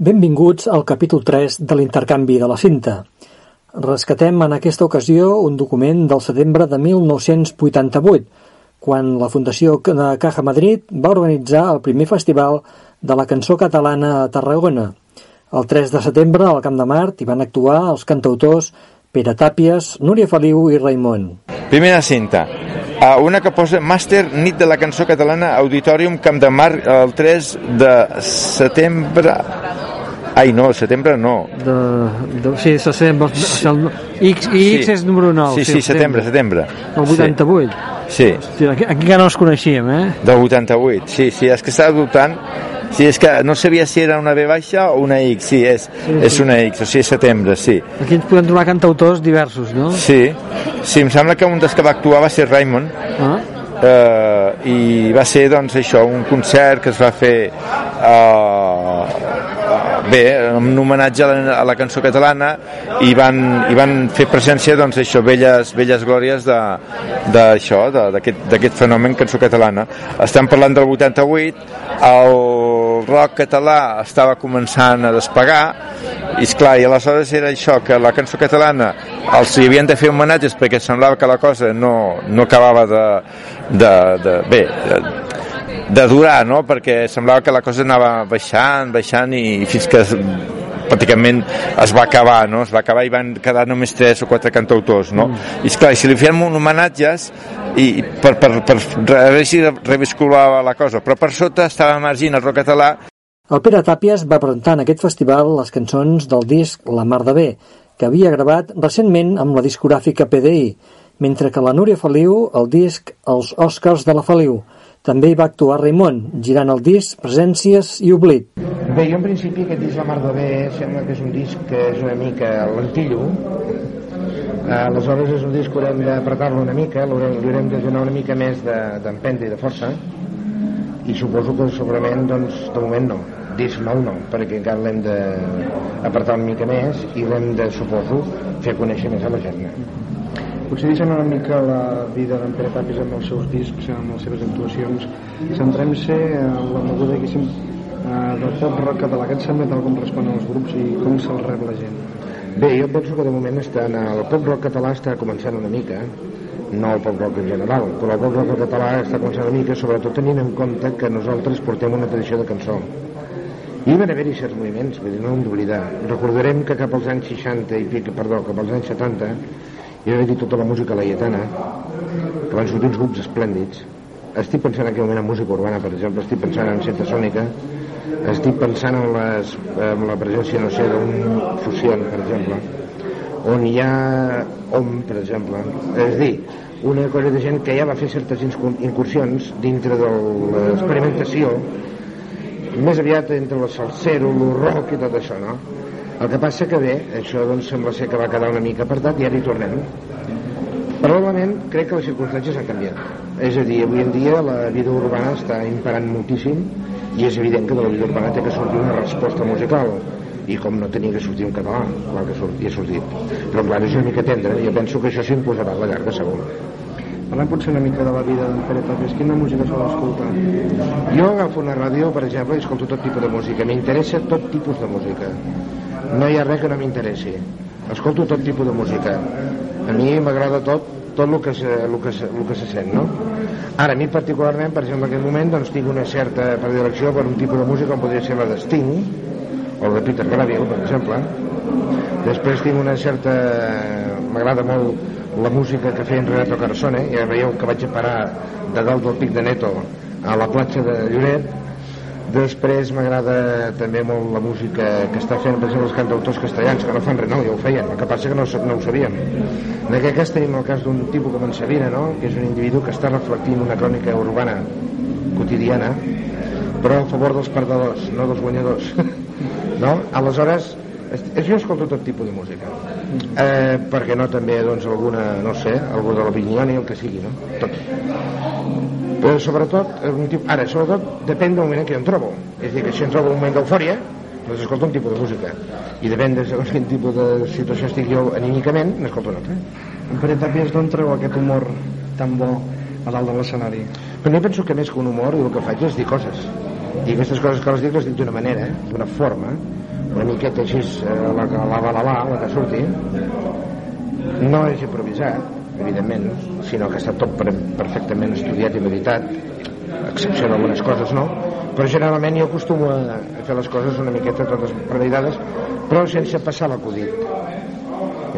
Benvinguts al capítol 3 de l'intercanvi de la cinta. Rescatem en aquesta ocasió un document del setembre de 1988, quan la Fundació de Caja Madrid va organitzar el primer festival de la cançó catalana a Tarragona. El 3 de setembre, al Camp de Mart, hi van actuar els cantautors Pere Tàpies, Núria Feliu i Raimon. Primera cinta. Uh, una que posa Màster Nit de la Cançó Catalana Auditorium Camp de Mar el 3 de setembre Ai, no, setembre no. De, de, sí, setembre. El, X, I X sí. és número 9. Sí, sí, setembre, setembre. El 88. Sí. Hòstia, aquí, aquí no els coneixíem, eh? Del 88, sí, sí, és que estava dubtant Sí, és que no sabia si era una B baixa o una X, sí, és, sí, és sí. una X, o sigui, setembre, sí. Aquí ens podem trobar cantautors diversos, no? Sí, sí, em sembla que un dels que va actuar va ser Raymond, ah. eh, i va ser, doncs, això, un concert que es va fer eh, bé, en homenatge a la, a la cançó catalana i van, i van fer presència doncs això, velles, velles glòries d'això, d'aquest fenomen cançó catalana. Estem parlant del 88, el rock català estava començant a despegar i esclar, i aleshores era això, que la cançó catalana els hi havien de fer homenatges perquè semblava que la cosa no, no acabava de, de, de bé, de, de durar, no? perquè semblava que la cosa anava baixant, baixant i fins que es, pràcticament es va acabar, no? es va acabar i van quedar només tres o quatre cantautors. No? Mm. I esclar, si li fem un homenatges i per, per, per, per a veure si revisculava la cosa, però per sota estava emergint el rock català el Pere Tàpies va presentar en aquest festival les cançons del disc La Mar de Bé, que havia gravat recentment amb la discogràfica PDI, mentre que la Núria Feliu el disc Els Oscars de la Feliu, també hi va actuar Raimon, girant el disc Presències i Oblit. Bé, jo en principi aquest disc La Mar de Bé sembla que és un disc que és una mica lentillo, eh, aleshores és un disc que haurem d'apretar-lo una mica, l'haurem de donar una mica més d'empenta de, i de força, i suposo que segurament, doncs, de moment no, disc nou no, perquè encara l'hem d'apretar una mica més i l'hem de, suposo, fer conèixer més a la gent. Potser deixant una mica la vida d'en Pere Tapis amb els seus discs, amb les seves actuacions, centrem-se en la moguda, diguéssim, eh, del pop rock català. Què et sembla tal com responen els grups i com se'l rep la gent? Bé, jo penso que de moment està en el pop rock català està començant una mica, no el pop rock en general, però el pop rock català està començant una mica, sobretot tenint en compte que nosaltres portem una tradició de cançó. I van haver-hi certs moviments, vull dir, no hem d'oblidar. Recordarem que cap als anys 60 i pic, perdó, cap als anys 70 jo he dit tota la música laietana que van sortir uns grups esplèndids estic pensant en aquell moment en música urbana per exemple, estic pensant en Seta Sònica estic pensant en, les, en la presència no sé, d'un Fusion per exemple on hi ha Om per exemple és dir, una cosa de gent que ja va fer certes incursions dintre de l'experimentació més aviat entre el salsero, el rock i tot això no? El que passa que bé, això doncs sembla ser que va quedar una mica apartat i ara hi tornem. Probablement crec que les circumstàncies han canviat. És a dir, avui en dia la vida urbana està imperant moltíssim i és evident que de la vida urbana té que sortir una resposta musical i com no tenia que sortir en català clar que surt, ha sortit però clar, és una mica tendre jo penso que això s'imposarà a la llarga segur Parlem potser una mica de la vida d'en Pere Tàpies. Quina música sol escoltar? Jo agafo una ràdio, per exemple, i escolto tot tipus de música. M'interessa tot tipus de música no hi ha res que no m'interessi escolto tot tipus de música a mi m'agrada tot tot el que, se, el, que se, el que se sent no? ara a mi particularment per exemple en aquest moment doncs tinc una certa predilecció per un tipus de música com podria ser la de Sting o de Peter Gabriel per exemple després tinc una certa m'agrada molt la música que feia en Renato Carosone ja veieu que vaig a parar de dalt del pic de Neto a la platja de Lloret Després m'agrada també molt la música que està fent, per exemple, els cantautors castellans, que no fan res, no, ja ho feien, el que passa que no, no ho sabíem. En aquest cas tenim el cas d'un tipus com en Sabina, no?, que és un individu que està reflectint una crònica urbana quotidiana, però a favor dels perdedors, no dels guanyadors. no? Aleshores, jo escolto tot tipus de música. Eh, perquè no també, doncs, alguna, no sé, algú de ni el que sigui, no? Tot. Però sobretot, ara, sobretot depèn del moment en què jo em trobo. És a dir, que si em trobo un moment d'eufòria doncs escolto un tipus de música. I depèn de segons quin tipus de situació estic jo anímicament, n'escolto un altre. En Pere Tàpies d'on treu aquest humor tan bo a dalt de l'escenari? Però jo penso que més que un humor el que faig és dir coses. I aquestes coses que les dic les dic d'una manera, d'una forma una miqueta així eh, la, la, la, la, que surti. No és improvisat evidentment, sinó que està tot perfectament estudiat i meditat excepció d'algunes coses no? Però generalment jo acostumo a fer les coses una miqueta totes premeditades però sense passar l'acudit.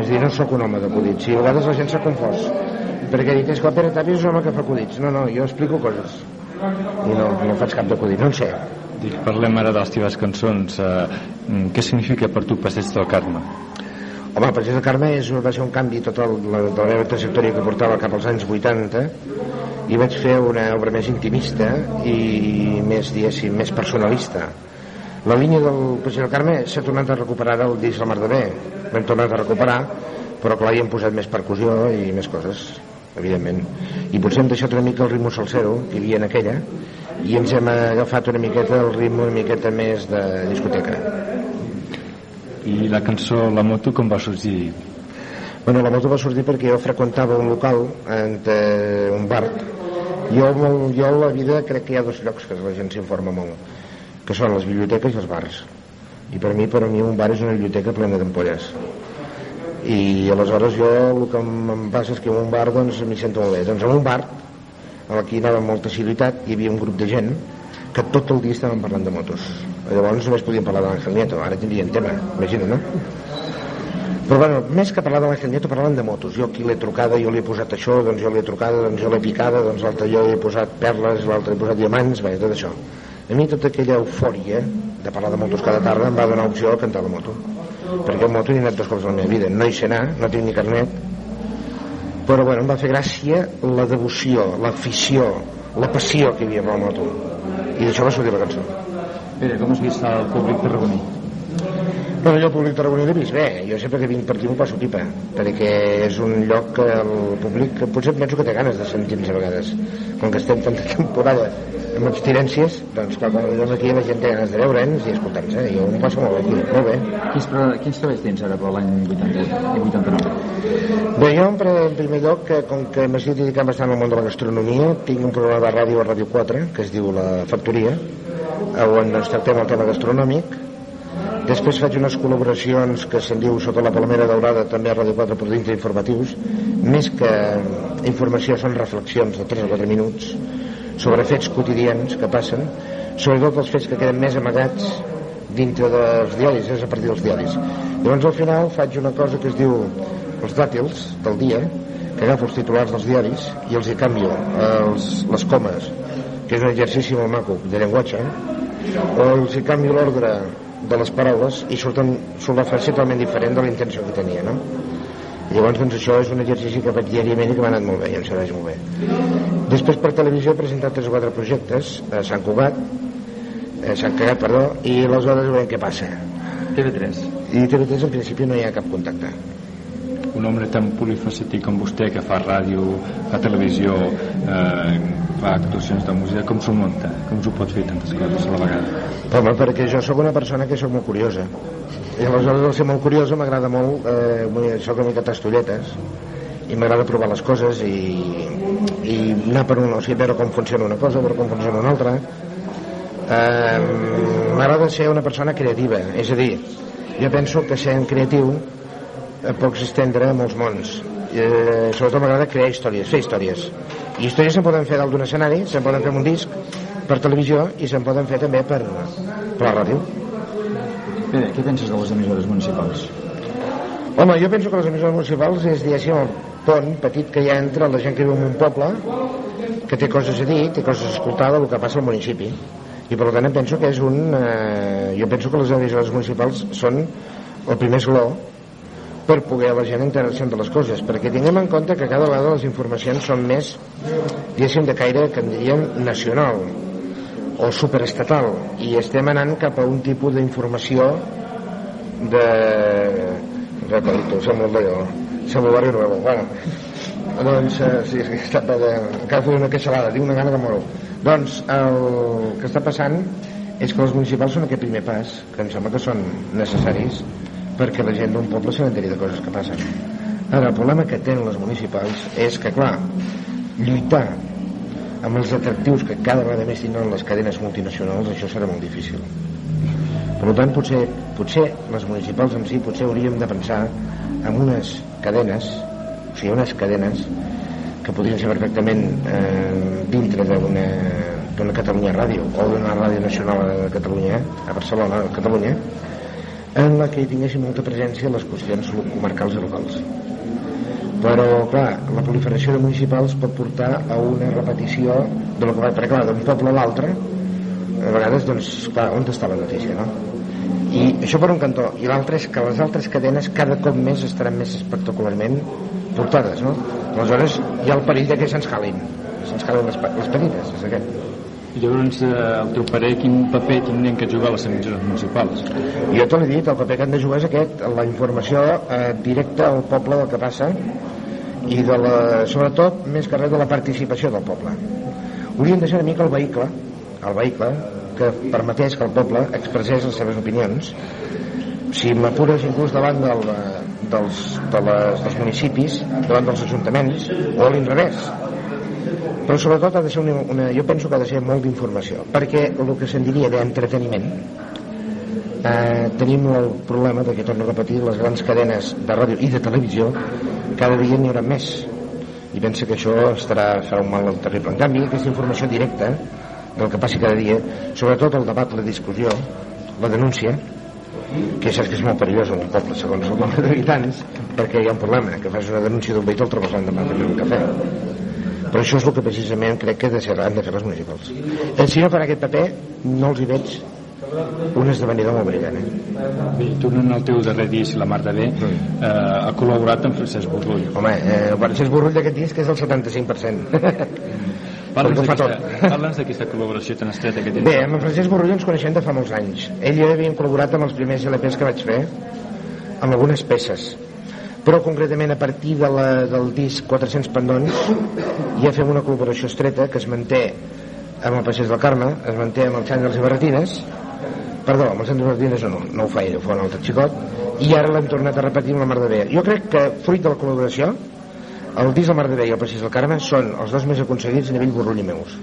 És dir, no sóc un home d'acudits i a vegades la gent s'ha confós perquè dit, és que el Pere Tàpies és un home que fa acudits. No, no, jo explico coses i no, no faig cap d'acudit, no en sé Dic, parlem ara de les teves cançons. Eh, què significa per tu Passeig del Carme? Home, el Passeig del Carme és, va ser un canvi total de la, de la meva trajectòria que portava cap als anys 80 i vaig fer una obra més intimista i més, diguéssim, més personalista. La línia del Passeig del Carme s'ha tornat a recuperar el disc La Mar de Bé. L'hem tornat a recuperar però clar, hi hem posat més percussió i més coses evidentment. I potser hem deixat una mica el ritme salsero que hi havia en aquella i ens hem agafat una miqueta el ritme una miqueta més de discoteca. I la cançó La moto com va sorgir? Bueno, la moto va sortir perquè jo freqüentava un local entre un bar. Jo, jo a la vida crec que hi ha dos llocs que la gent s'informa molt que són les biblioteques i els bars. I per mi, per mi un bar és una biblioteca plena d'ampolles i aleshores jo el que em passa és que en un bar doncs m'hi sento molt bé. Doncs en un bar aquí anava amb molta civilitat hi havia un grup de gent que tot el dia estaven parlant de motos. Llavors només podíem parlar de l'Àngel Nieto. Ara tindrien tema, imagina, no? però bueno, més que parlar de l'Àngel Nieto parlaven de motos, jo aquí l'he trucada jo li he posat això, doncs jo l'he trucada doncs jo l'he picada, doncs l'altre jo he posat perles l'altre he posat diamants, bé, tot això. A mi tota aquella eufòria de parlar de motos cada tarda em va donar opció a cantar la moto perquè el moto n'he anat dos cops a la meva vida. No hi sé anar, no tinc ni carnet. Però bueno, em va fer gràcia la devoció, l'afició la passió que hi havia la moto i d'això va sortir la cançó. Pere, com has vist el públic tarragoní? Bueno, jo el públic tarragoní l'he vist bé jo sempre que vinc per aquí m'ho passo pipa perquè és un lloc que el públic potser penso que té ganes de sentir-nos a vegades com que estem tanta temporada amb abstinències, doncs quan venim aquí la gent té ganes de veure'ns i escoltar-nos, eh? jo m'ho passo molt bé aquí, molt bé. Quins, quins treballs tens ara per l'any 89? Bé, jo en primer lloc, que, com que m'estic dedicant bastant al món de la gastronomia, tinc un programa de ràdio a Ràdio 4, que es diu La Factoria, on ens tractem el tema gastronòmic, Després faig unes col·laboracions que se'n diu Sota la Palmera Daurada, també a Ràdio 4 per dintre informatius. Més que informació són reflexions de 3 o 4 minuts sobre fets quotidians que passen, sobretot els fets que queden més amagats dintre dels diaris, és a partir dels diaris. Llavors al final faig una cosa que es diu els dàtils del dia, que agafo els titulars dels diaris i els hi canvio els, les comes, que és un exercici molt maco de llenguatge, o els hi canvio l'ordre de les paraules i surten, surt la frase totalment diferent de la intenció que tenia, no? llavors doncs això és un exercici que faig diàriament i que m'ha anat molt bé i em serveix molt bé. Després per televisió he presentat tres o quatre projectes a Sant Cugat a Sant Cagat, perdó i aleshores veurem què passa. TV3 i TV3 en principi no hi ha cap contacte un home tan polifacètic com vostè que fa ràdio, fa televisió eh, fa actuacions de música com s'ho munta? com s'ho pot fer tantes coses a la vegada? Home, perquè jo sóc una persona que sóc molt curiosa i aleshores al ser molt curiosa m'agrada molt eh, soc una mica tastolletes i m'agrada provar les coses i, i anar per un, o sigui, veure com funciona una cosa veure com funciona una altra eh, m'agrada ser una persona creativa és a dir, jo penso que sent creatiu eh, pots estendre a molts mons. Eh, sobretot m'agrada crear històries, fer històries. I històries se'n poden fer dalt d'un escenari se'n poden fer un disc per televisió i se'n poden fer també per, per la ràdio. Pere, què penses de les emissores municipals? Home, jo penso que les emissores municipals és, diguéssim, el pont petit que hi ha entre la gent que viu en un poble que té coses a dir, té coses a escoltar del que passa al municipi. I per tant penso que és un eh, jo penso que les emissores municipals són el primer esló per poder la gent enterar-se de les coses perquè tinguem en compte que cada vegada les informacions són més diguéssim de caire que en diríem nacional o superestatal. I estem anant cap a un tipus d'informació de repetito, som el d'allò som el barri nuevo. Bueno, doncs eh, sí, està de, cal fer una queixalada, tinc una gana de moro doncs el que està passant és que els municipals són aquest primer pas que em sembla que són necessaris perquè la gent d'un poble n'enteri de coses que passen. Ara el problema que tenen les municipals és que clar lluitar amb els atractius que cada vegada més tindran les cadenes multinacionals això serà molt difícil. Per tant, potser, potser les municipals en si potser hauríem de pensar en unes cadenes, o sigui, unes cadenes que podrien ser perfectament eh, dintre d'una d'una Catalunya Ràdio o d'una ràdio nacional de Catalunya a Barcelona, a Catalunya en la que hi tinguessin molta presència les qüestions comarcals i locals però clar, la proliferació de municipals pot portar a una repetició de lo que va, perquè clar, d'un poble a l'altre a vegades, doncs, clar, on està la notícia, no? I això per un cantó. I l'altre és que les altres cadenes cada cop més estaran més espectacularment portades, no? Aleshores hi ha el perill de que se'ns calin, se'ns calin les, les petites, és aquest. Llavors, eh, el teu parer, quin paper tindrien que jugar les emissores municipals? Jo te l'he dit, el paper que han de jugar és aquest, la informació eh, directa al poble del que passa i de la, sobretot, més que res, de la participació del poble. Haurien de ser una mica el vehicle, el vehicle que permetés que el poble expressés les seves opinions. Si m'apures inclús davant del, dels, de les, dels municipis, davant dels ajuntaments, o a l'inrevés, però sobretot ha de ser una, una, jo penso que ha de ser molt d'informació perquè el que se'n diria d'entreteniment eh, tenim el problema de que torno a repetir les grans cadenes de ràdio i de televisió cada dia n'hi haurà més. I pensa que això estarà, farà un mal terrible. En canvi aquesta informació directa del que passi cada dia sobretot el debat, la discussió la denúncia que saps que és molt perillós en un poble segons el nombre d'habitants perquè hi ha un problema que fas una denúncia d'un vehicle el trobes l'endemà de un cafè però això és el que precisament crec que han de fer les municipals eh, si no fan aquest paper no els hi veig un esdevenidor molt brillant eh? Bé, tornant al teu darrer disc, La Mar de Bé, Mm. eh, ha col·laborat amb Francesc Borrull. home, eh, el Francesc Borrull d'aquest disc és el 75% Parla'ns Perquè ho fa d'aquesta parla'ns d'aquesta col·laboració tan estreta que tens. Bé, amb Francesc Borrull ens coneixem de fa molts anys. Ell i jo havíem col·laborat amb els primers LPs que vaig fer, amb algunes peces. Però concretament a partir de la, del disc 400 pendons ja fem una col·laboració estreta que es manté amb el Passeig del Carme, es manté amb el Xany dels Ibarretines, perdó, amb el Xany dels Ibarretines no, no ho fa ell, ho fa un altre xicot, i ara l'hem tornat a repetir amb la Mar de Bé. Jo crec que, fruit de la col·laboració, el disc del Mar de Bé i el Passeig del Carme són els dos més aconseguits a nivell Borrull i meus.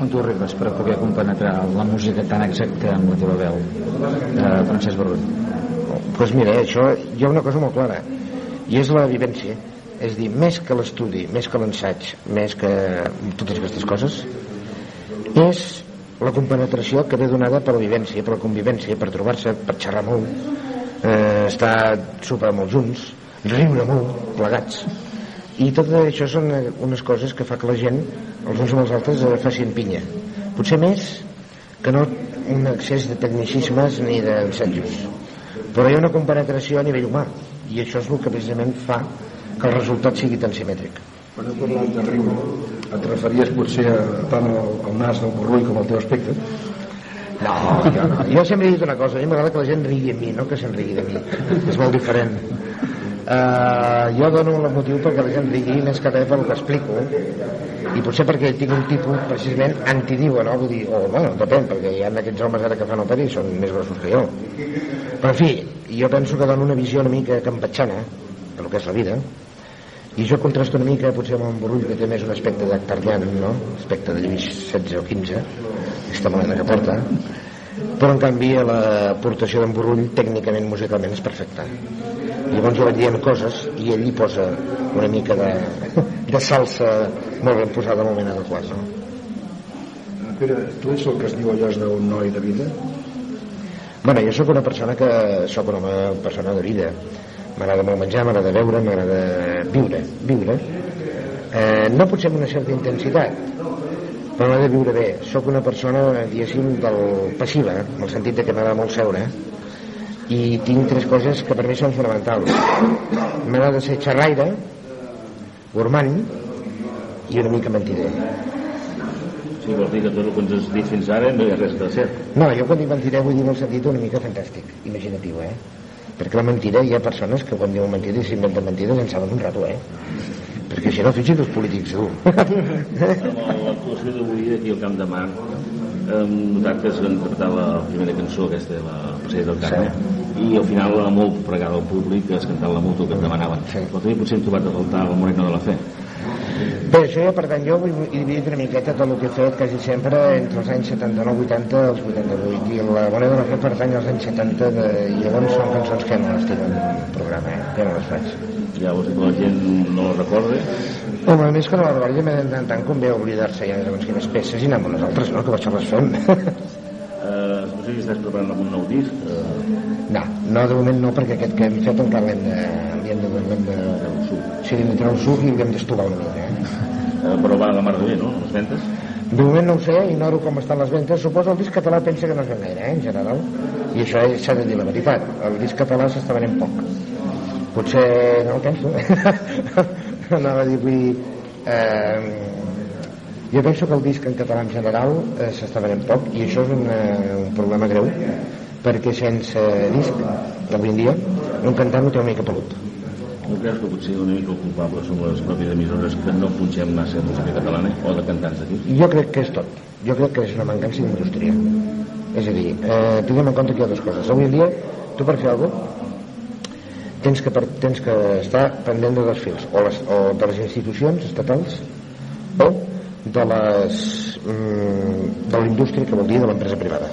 On tu arribes per poder compenetrar la música tan exacta amb la teva veu de Francesc Borrull? Pues mira, això hi ha una cosa molt clara i és la vivència. És dir, més que l'estudi, més que l'ensaig més que totes aquestes coses és la compenetració que ve donada per la vivència per la convivència, per trobar-se, per xerrar molt eh, estar sopar molt junts riure molt, plegats. I tot això són eh, unes coses que fa que la gent, els uns amb els altres eh, facin pinya. Potser més que no un excés de tecnicismes ni d'ensajos però hi ha una compenetració a nivell humà i això és el que precisament fa que el resultat sigui tan simètric Quan has parlat de riure, et referies potser a, tant al, al nas del Borrull com al teu aspecte? no, jo, no. jo sempre he dit una cosa a mi m'agrada que la gent rigui amb mi no que se'n rigui de mi és molt diferent uh, jo dono el motiu perquè la gent rigui més que res pel que explico i potser perquè tinc un tipus precisament antidiua no? Vull dir, o bueno, depèn perquè hi ha aquests homes ara que fan òpera i són més grossos que jo però en fi, jo penso que dono una visió una mica campatxana del que és la vida i això contrasta una mica potser amb en Borrull que té més un aspecte d'Actardian no? aspecte de Lluís 16 o 15 aquesta moneda que porta però en canvi l'aportació d'en Borrull tècnicament, musicalment és perfecta llavors jo vaig dient coses i ell hi posa una mica de, de salsa molt ben posada al moment adequat no? Pere, tu ets el que es diu allò és d'un noi de vida? Bueno, jo sóc una persona que sóc una persona de vida. M'agrada molt menjar, m'agrada beure, m'agrada viure, viure. Eh, no potser amb una certa intensitat, però m'agrada viure bé. Sóc una persona, diguéssim, del passiva, en el sentit de que m'agrada molt seure, i tinc tres coses que per mi són fonamentals. M'agrada ser xerraire, gourmand i una mica mentider. Sí, vols dir que tot el que ens has dit fins ara no hi ha res de cert. No, jo quan dic mentiré vull dir en el sentit una mica fantàstic, imaginatiu, eh? Perquè la mentida, hi ha persones que quan diuen mentida i s'inventen mentides en saben un rato, eh? Perquè si no, fixa't els polítics, tu. Amb l'actuació d'avui aquí al Camp de Mar hem notat que es va interpretar la primera cançó aquesta, la Passeig del Carme i al final la molt pregada al públic es cantava la moto que et demanaven Sí. però també potser hem trobat a faltar el Moreno de la Fe Bé, això ja, per tant, jo vull dividir una miqueta tot el que he fet quasi sempre entre els anys 79, 80 i els 88 i la moneda de la fe pertany als anys 70 de... i llavors són cançons que no les tinc en el programa, eh? ja no les faig. Ja vols dir que la gent no la recorda? Home, més que no la recordi, de tant tant convé oblidar-se ja de segons quines peces i anar amb nosaltres, no? Que això les fem. Eh, no sé si estàs preparant algun nou disc. Eh, No, no, de moment no, perquè aquest que hem fet encara l'hem de... L'hem de, l'hem de, sí, l'hem de treure el suc i l'hem d'estovar una mica. Eh? eh, però va a la mar de bé, no? Les ventes? De moment no ho sé, ignoro com estan les ventes. Suposo el disc català pensa que no es ven gaire, eh, en general. I això s'ha de dir la veritat. El disc català s'està venent poc. Potser no ho penso. Anava a dir, vull dir, eh, jo penso que el disc en català en general eh, s'està venent poc i això és un, eh, un problema greu perquè sense disc avui en dia un cantant ho té una mica pelut. No creus que potser una mica el culpable són les pròpies emissores que no punxem massa música catalana o de cantants d'aquí? jo crec que és tot. Jo crec que és una mancança d'indústria. És a dir, eh, tinguem en compte que hi ha dues coses. Avui en dia, tu per fer alguna cosa tens que, per, tens que estar pendent de dos fils o, les, o de les institucions estatals o de les mm, de la indústria que vol dir de l'empresa privada.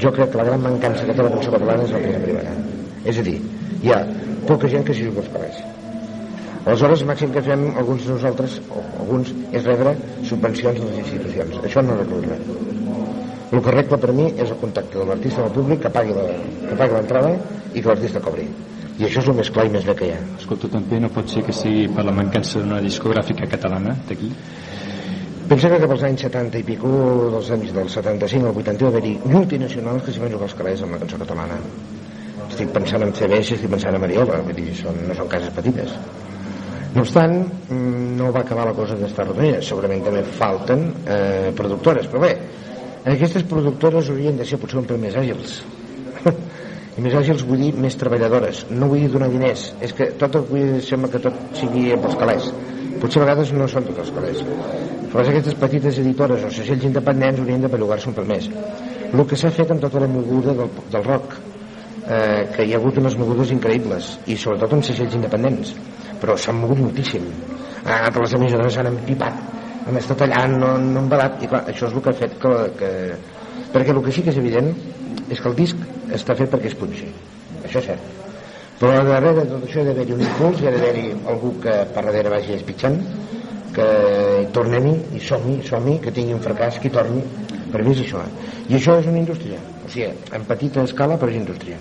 Jo crec que la gran mancança que té la cançó catalana és l'empresa privada. És a dir, hi ha poca gent que s'hi juga als carrers aleshores el màxim que fem alguns de nosaltres o alguns és rebre subvencions de les institucions. Això no arregla el que arregla per mi és el contacte de l'artista amb el públic que pagui l'entrada i que l'artista cobri i això és el més clar i més bé que hi ha Escolta, també no pot ser que sigui per la mancança d'una discogràfica catalana d'aquí? Pensa que cap als anys 70 i pico, dels anys del 75 al 80, va haver-hi multinacionals que s'hi van jugar als carrers amb la cançó catalana. Estic pensant en CBS, estic pensant en Mariola, vull dir, són, no són cases petites. No obstant, mm, no va acabar la cosa d'estar rodonida. Segurament també falten eh, productores, però bé, aquestes productores haurien de ser potser un pèl més àgils. I més àgils vull dir més treballadores. No vull dir donar diners. És que tot vull dir, sembla que tot sigui pels calés. Potser a vegades no són tots els calés. Però aquestes petites editores o segells independents haurien de bellugar-se un pel més. El que s'ha fet amb tota la moguda del, del rock, eh, que hi ha hagut unes mogudes increïbles, i sobretot amb segells independents, però s'han mogut moltíssim. Ah, que les emissores s'han empipat, han estat allà, no, no han badat, i clar, això és el que ha fet que, que... Perquè el que sí que és evident és que el disc està fet perquè es punxi. Això és cert. Però darrere de tot això ha d'haver-hi un impuls, hi ha d'haver-hi algú que per darrere vagi espitxant, que tornem-hi i som-hi, som-hi, que tingui un fracàs, que torni. Per mi és això. Eh? I això és una indústria. O sigui, en petita escala, però és indústria.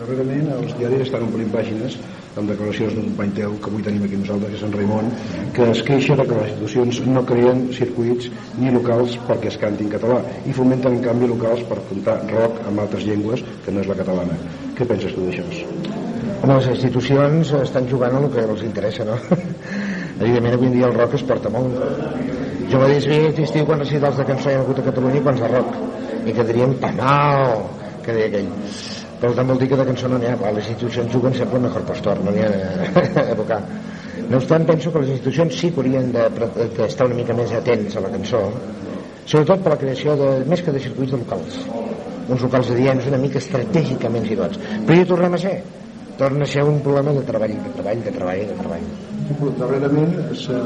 Darrerament els diaris estan omplint pàgines amb declaracions d'un company teu que avui tenim aquí nosaltres, que és en Raimon, que es queixa de que les institucions no creen circuits ni locals perquè es canti en català i fomenten en canvi locals per comptar rock amb altres llengües que no és la catalana. Què penses tu d'això? Home, les institucions estan jugant a el que els interessa, no? Evidentment, avui dia el rock es porta molt. Jo mateix vi aquest estiu quan recitals de cançó hi ha hagut a Catalunya i quants de rock. I que diríem penal, que deia aquell. Però tant vol dir que de cançó no n'hi ha. Clar, les institucions juguen sempre el mejor postor, no n'hi ha d'evocar. No obstant, penso que les institucions sí que haurien de- d'estar una mica més atents a la cançó, sobretot per la creació de, més que de circuits de locals uns locals adients una mica estratègicament situats però ja tornem a ser torna a ser un problema de treball, de treball, de treball, de treball Darrerament s'ha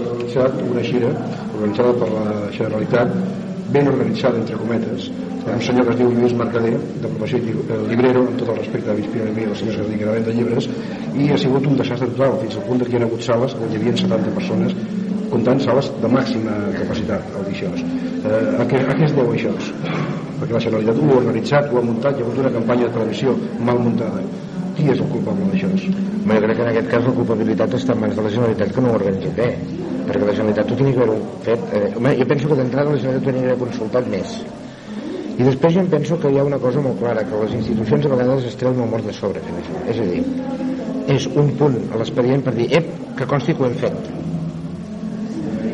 realitzat una gira organitzada per la Generalitat ben organitzada, entre cometes, un senyor que es diu Lluís Mercader, de professió eh, librero, amb tot el respecte a l'inspira a mi, els senyors que es dediquen a vendre llibres, i ha sigut un desastre total, fins al punt de que hi ha hagut sales on hi havia 70 persones, comptant sales de màxima capacitat, això. Eh, a, què, a què es deu això? Perquè la Generalitat ho ha organitzat, ho ha muntat, hi ha hagut una campanya de televisió mal muntada. Qui és el culpable d'això? Jo crec que en aquest cas la culpabilitat està en mans de la Generalitat que no ho ha organitzat bé perquè la Generalitat ho tenia que haver fet eh, home, jo penso que d'entrada la Generalitat tenia que haver consultat més i després jo em penso que hi ha una cosa molt clara que les institucions a vegades es treuen el mort de sobre fent això. és a dir, és un punt a l'expedient per dir, ep, que consti que ho hem fet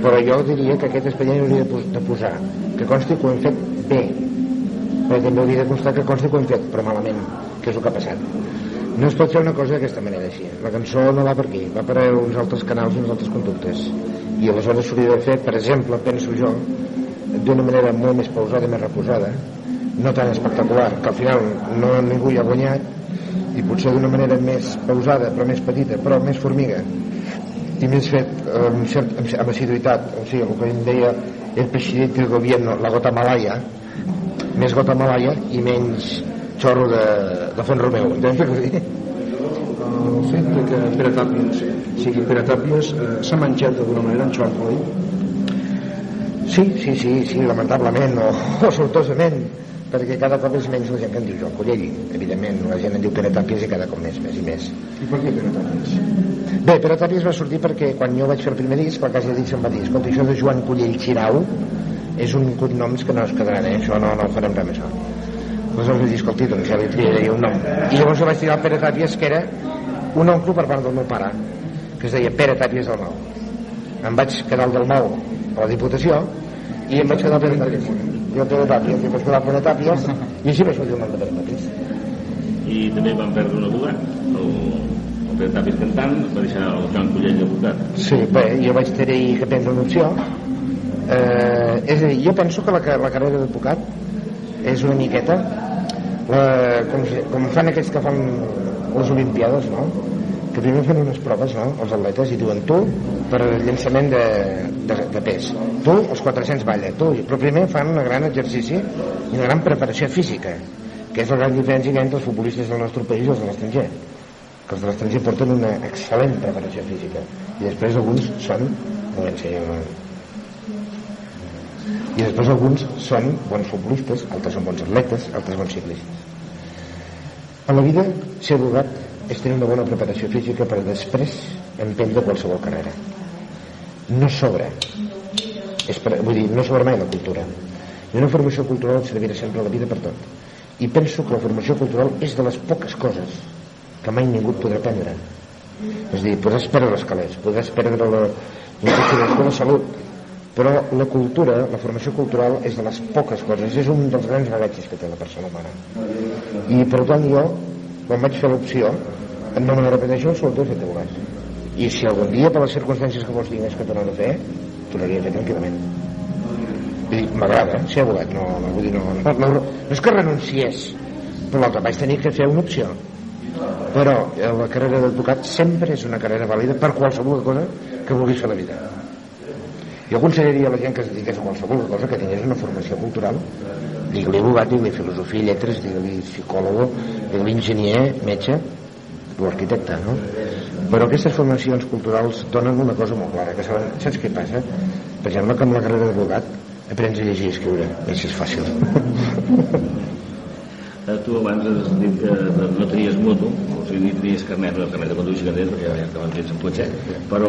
però jo diria que aquest expedient hauria de posar que consti que ho hem fet bé però també hauria de constar que consti que ho hem fet però malament, que és el que ha passat no es pot fer una cosa d'aquesta manera així. La cançó no va per aquí, va per uns altres canals uns altres conductes. I aleshores s'hauria de fer, per exemple, penso jo d'una manera molt més pausada i més reposada no tan espectacular que al final no ningú hi ha guanyat i potser d'una manera més pausada però més petita, però més formiga i més fet amb, cert, amb, amb assiduïtat. O sigui, el que em deia el president del govern la gota malaya més gota malaya i menys xorro de, de Font Romeu entens què dir? el fet de que Pere Tàpies sigui Pere Tàpies eh, s'ha menjat d'alguna manera en Joan Colell Sí, sí, sí, sí, lamentablement o, o sortosament perquè cada cop és menys la gent que en diu Joan Collell evidentment la gent en diu Pere Tàpies i cada cop més, més i més i per què Pere Tàpies? Bé, Pere Tàpies va sortir perquè quan jo vaig fer el primer disc la casa de disc em va dir escolta, això de Joan Collell Xirau és un cognoms que no es quedaran, eh? això no, no farem res amb això aleshores vaig dir, escolti, doncs ja li triaré un nom. I llavors vaig tirar el Pere Tàpies que era un oncle per part del meu pare que es deia Pere Tàpies del Mau em vaig quedar al del Mau a la Diputació i em vaig quedar al Pere Tàpies jo Pere Tàpies, em vaig quedar al Pere Tàpies i així va sortir el nom de Pere Tàpies i també van perdre un advocat el, el Pere Tàpies cantant va deixar el Joan Collell advocat Sí, bé, jo vaig tenir que prendre una opció. Eh, és a dir, jo penso que la, la carrera d'advocat és una miqueta la, com, com fan aquests que fan les Olimpiades no? que primer fan unes proves no? els atletes i diuen tu per llançament de, de, de pes tu els 400 balla tu, però primer fan un gran exercici i una gran preparació física que és la gran diferència que entre els futbolistes del nostre país i els de l'estranger que els de l'estranger porten una excel·lent preparació física i després alguns són moment, sí, i després alguns són bons futbolistes altres són bons atletes, altres bons ciclistes. A la vida ser advocat és tenir una bona preparació física per després emprendre qualsevol carrera. No sobra. És per, vull dir, no sobra mai la cultura. I una formació cultural servirà sempre a la vida per tot. I penso que la formació cultural és de les poques coses que mai ningú podrà prendre és a dir, podràs perdre els calés podràs perdre la, la la salut però la cultura, la formació cultural és de les poques coses, és un dels grans bagatges que té la persona humana. I per tant jo quan vaig fer l'opció no me la repeteixo sobretot he fet abogat i si algun dia per les circumstàncies que vos tingués que tornar a fer tornaria a fer tranquil·lament. Dir, m'agrada ser abogat no, no, vull dir, no, no, no, no és que renunciés però l'altre vaig tenir que fer una opció. Però eh, la carrera d'advocat sempre és una carrera vàlida per qualsevol cosa que vulguis fer la vida jo aconsellaria a la gent que es dediqués a qualsevol cosa que tingués una formació cultural digue-li abogat, digue-li filosofia, lletres digue-li psicòleg, digue-li enginyer metge o arquitecte no? però aquestes formacions culturals donen una cosa molt clara que saben, saps què passa? per exemple que amb la carrera d'advocat aprens a llegir i escriure i és fàcil Eh, tu abans has dit que no tenies moto, o sigui, ni tenies carnet, no, carnet de conduir carnet, perquè ja estaven fets en cotxe, però...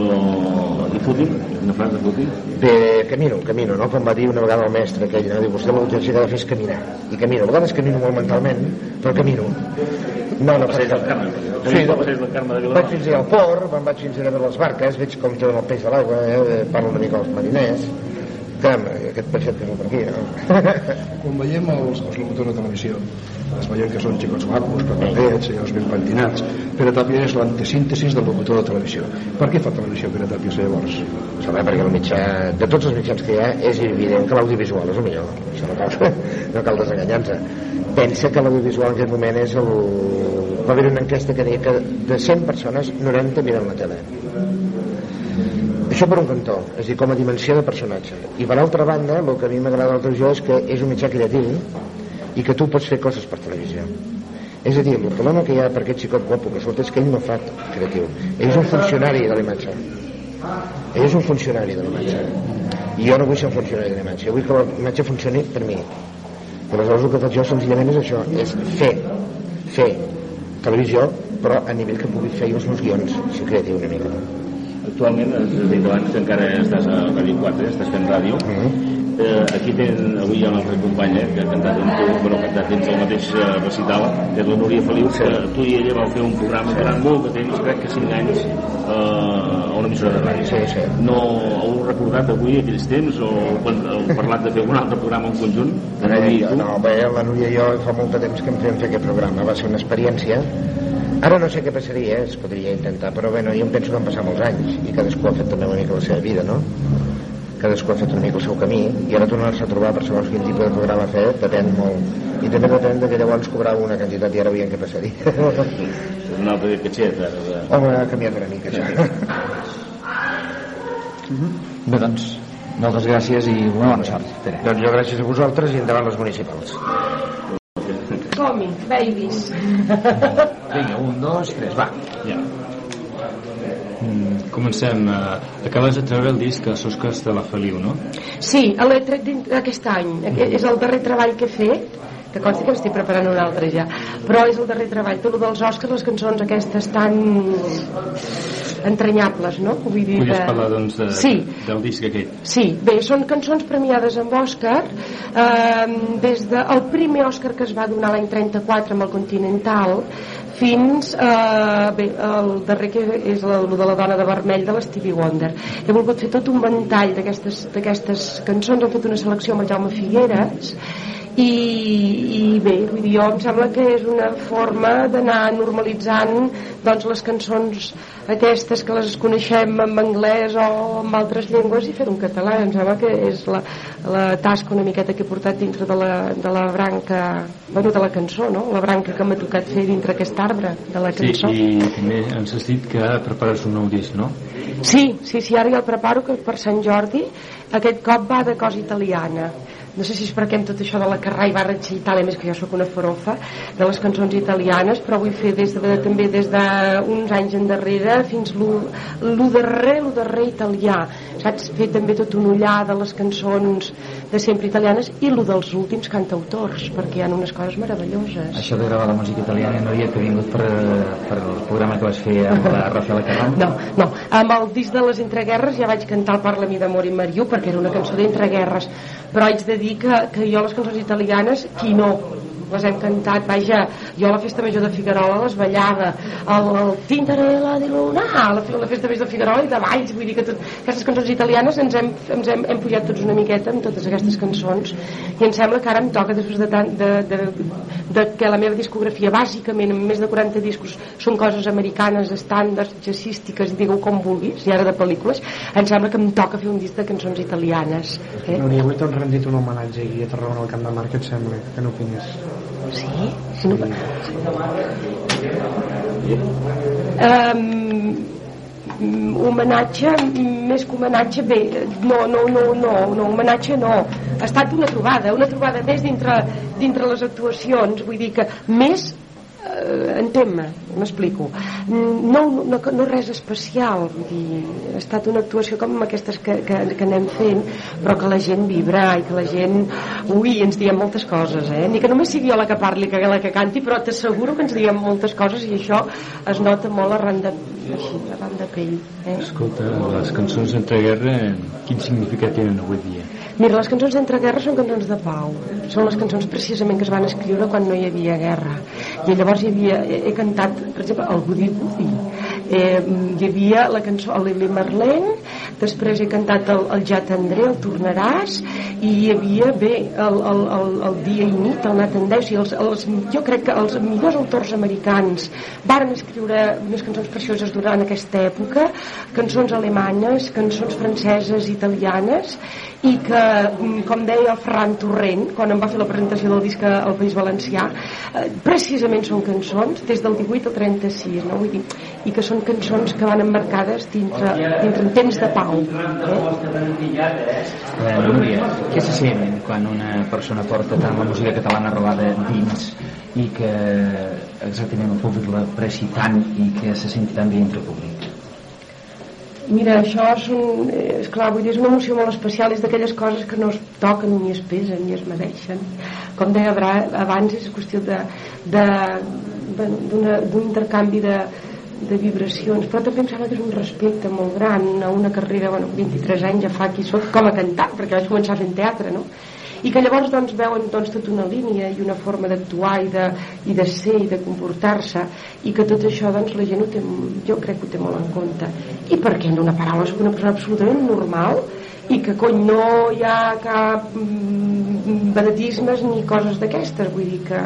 I fútil? No fas de fútil? Bé, camino, camino, no? Com va dir una vegada el mestre aquell, no? Diu, vostè l'exercici que ha de fer és caminar. I camino. A vegades camino molt mentalment, però camino. No, no, Passeig del Carme. Sí, no, passeig del Carme de vaig fins al port, me'n vaig fins a les barques, veig com treuen el peix de l'aigua, eh? parlo una mica als mariners. Caram, aquest peixet que és per aquí, no? quan veiem els, els locutors de televisió es veiem que són xicots guapos, papagets, senyors ben pentinats Pere Tàpia és l'antesíntesis del locutor de televisió per què fa televisió Pere Tàpia llavors? Saber, perquè el mitjà, de tots els mitjans que hi ha, és evident que l'audiovisual és el millor. Això no cal, no cal desenganyar-se. Pensa que l'audiovisual en aquest moment és el... Va haver una enquesta que deia que de 100 persones, 90 miren la tele. Això per un cantó, és a dir, com a dimensió de personatge. I per altra banda, el que a mi m'agrada del televisió és que és un mitjà creatiu i que tu pots fer coses per televisió. És a dir, el problema que hi ha per aquest xicot guapo que surt és que ell no fa creatiu. Ell és un funcionari de la imatge. Ell és un funcionari de la imatge. I jo no vull ser un funcionari de la imatge. Vull que la imatge funcioni per mi. Aleshores el que faig jo senzillament és això, és fer, fer televisió, però a nivell que pugui fer els meus guions, ser creatiu una mica. Actualment, has dit abans que encara estàs a Ràdio 4, eh? estàs fent ràdio. Eh, aquí ten, avui hi ha una altra companya que ha cantat amb tu, però ha cantat dins el mateix eh, recital, que és la Núria Feliu, que tu i ella vau fer un programa durant molt de temps, crec que 5 anys, eh, a una emissora de ràdio. Sí, sí. No heu recordat avui aquells temps o quan heu parlat de fer un altre programa en conjunt? Eh, tu? no, bé, la Núria i jo fa molt de temps que em fem fer aquest programa, va ser una experiència. Ara no sé què passaria, eh, es podria intentar, però bé, no, jo em penso que han passat molts anys i cadascú ha fet també una mica la seva vida, no? Cadascú ha fet una mica el seu camí i ara tornar-se a trobar per segons quin tipus de programa fer depèn molt. I també depèn de que llavors cobrava una quantitat i ara veiem què passaria. Un altre catxet, ara. de- Home, ha canviat una mica, això. Bé, doncs, moltes gràcies i una bona sort. Pere. Doncs jo gràcies a vosaltres i endavant les municipals. Som-hi, babies. Vinga, un, dos, tres, va. Ja. Mm, comencem. Uh, acabes de treure el disc als Oscars de la Feliu, no? Sí, l'he tret d'aquest any. Aquest És el darrer treball que he fet que consti que m'estic preparant un altre ja però és el darrer treball, tot el dels Oscars les cançons aquestes tan entranyables, no? Vull dir, Volies de- parlar, doncs, de, Sí. del disc aquest. Sí, bé, són cançons premiades amb Òscar eh, des del primer Òscar que es va donar l'any 34 amb el Continental fins eh, bé, el darrer que és el, de la dona de vermell de l'Stevie Wonder. He volgut fer tot un ventall d'aquestes cançons, hem fet una selecció amb el Jaume Figueres i, i bé, vull dir, jo em sembla que és una forma d'anar normalitzant doncs, les cançons aquestes que les coneixem en anglès o en altres llengües i fer-ho en català em sembla que és la, la tasca una miqueta que he portat dintre de la, de la branca bueno, de la cançó, no? la branca que m'ha tocat fer dintre aquest arbre de la Sí, cançó i també ens has dit que prepares un nou disc, no? Sí, sí, sí, ara ja el preparo que per Sant Jordi aquest cop va de cosa italiana no sé si és perquè amb tot això de la carrà i barretxa Itàlia, a més que jo sóc una farofa de les cançons italianes, però vull fer des de, també des d'uns anys endarrere fins lo, darrer, lo darrer italià saps? Fer també tot un ullar de les cançons de sempre italianes i lo dels últims cantautors, perquè hi ha unes coses meravelloses. Això de gravar la música italiana no havia que vingut per, per el programa que vas fer amb la Rafaela Carrà? No, no. Amb el disc de les entreguerres ja vaig cantar el Parla-mi d'amor i Mariu perquè era una cançó d'entreguerres però haig de dir que, que jo les cançons italianes qui no les hem cantat, vaja, jo a la festa major de Figuerola les ballava el, el Tintarella di Luna a la, la festa major de Figuerola i de Valls vull dir que tot, aquestes cançons italianes ens hem, ens hem, hem pujat tots una miqueta amb totes aquestes cançons i em sembla que ara em toca després de, tant, de, de, de que la meva discografia bàsicament amb més de 40 discos són coses americanes, estàndards, jazzístiques digueu com vulguis, i ara de pel·lícules em sembla que em toca fer un disc de cançons italianes eh? Núria, avui t'han rendit un homenatge aquí a Tarragona al Camp de Mar, què et sembla? Que n'opines? Sí? No... Um, homenatge més que homenatge bé, no, no, no, no, no homenatge no. Ha estat una trobada, una trobada més dintre, dintre les actuacions. Vull dir que més eh, entén-me, m'explico no, no, no res especial vull dir, ha estat una actuació com aquestes que, que, que anem fent però que la gent vibra i que la gent ui, ens diem moltes coses eh? ni que només sigui jo la que parli que la que canti però t'asseguro que ens diem moltes coses i això es nota molt arran de, així, arran de pell eh? Escolta, les cançons d'entreguerra, quin significat tenen avui dia? Mira, les cançons d'entreguerra són cançons de pau. Són les cançons precisament que es van escriure quan no hi havia guerra. I llavors hi havia, he, he cantat, per exemple, el Goody Goody. Eh, hi havia la cançó el Lili Marlene, després he cantat el, el Ja t'endré, el Tornaràs, i hi havia, bé, el, el, el, el Dia i Nit, el Nathan Deus, i els, els, jo crec que els millors autors americans varen escriure unes cançons precioses durant aquesta època, cançons alemanyes, cançons franceses, italianes, i que, mm, com deia el Ferran Torrent quan em va fer la presentació del disc al País Valencià eh, precisament són cançons des del 18 al 36 no? Vull dir, i que són cançons que van emmarcades dintre, dintre en temps de pau eh? Eh, Núria, què se sent quan una persona porta tant la música catalana robada dins i que exactament el públic l'apreci tant i que se senti tan bé entre el públic? Mira, això són, eh, esclar, vull dir, és una emoció molt especial, és d'aquelles coses que no es toquen ni es pesen ni es mereixen. Com deia abans, és qüestió d'un intercanvi de, de vibracions, però també em sembla que és un respecte molt gran a una carrera, bueno, 23 anys ja fa aquí soc com a cantant, perquè vaig començar fent teatre, no? i que llavors doncs, veuen doncs, tota una línia i una forma d'actuar i, de, i de ser i de comportar-se i que tot això doncs, la gent ho té, jo crec que ho té molt en compte. I per què una paraula soc una persona absolutament normal? I que cony no hi ha cap mm, venetismes ni coses d'aquestes. Vull dir que,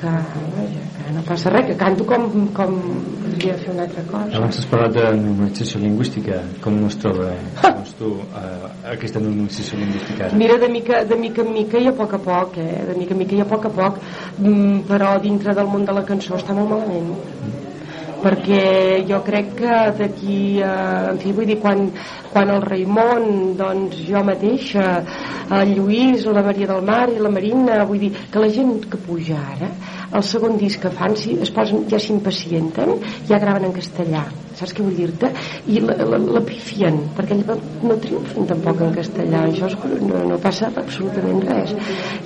que, vaja, que no passa res que canto com, com podria fer una altra cosa Abans has parlat de normalització lingüística. Com es troba doncs, tu, eh, aquesta normalització lingüística ara? Mira, de mica, de mica en mica i a poc a poc, eh? De mica en mica i a poc a poc, mm, però dintre del món de la cançó està molt malament. perquè jo crec que d'aquí eh, en fi, vull dir, quan, quan el Raimon doncs jo mateixa el Lluís, la Maria del Mar i la Marina, vull dir que la gent que puja ara el segon disc que fan si es posen, ja s'impacienten ja graven en castellà saps què vull dir-te? i la, la, la pifien perquè no triomfen tampoc en castellà això és, no, no passa absolutament res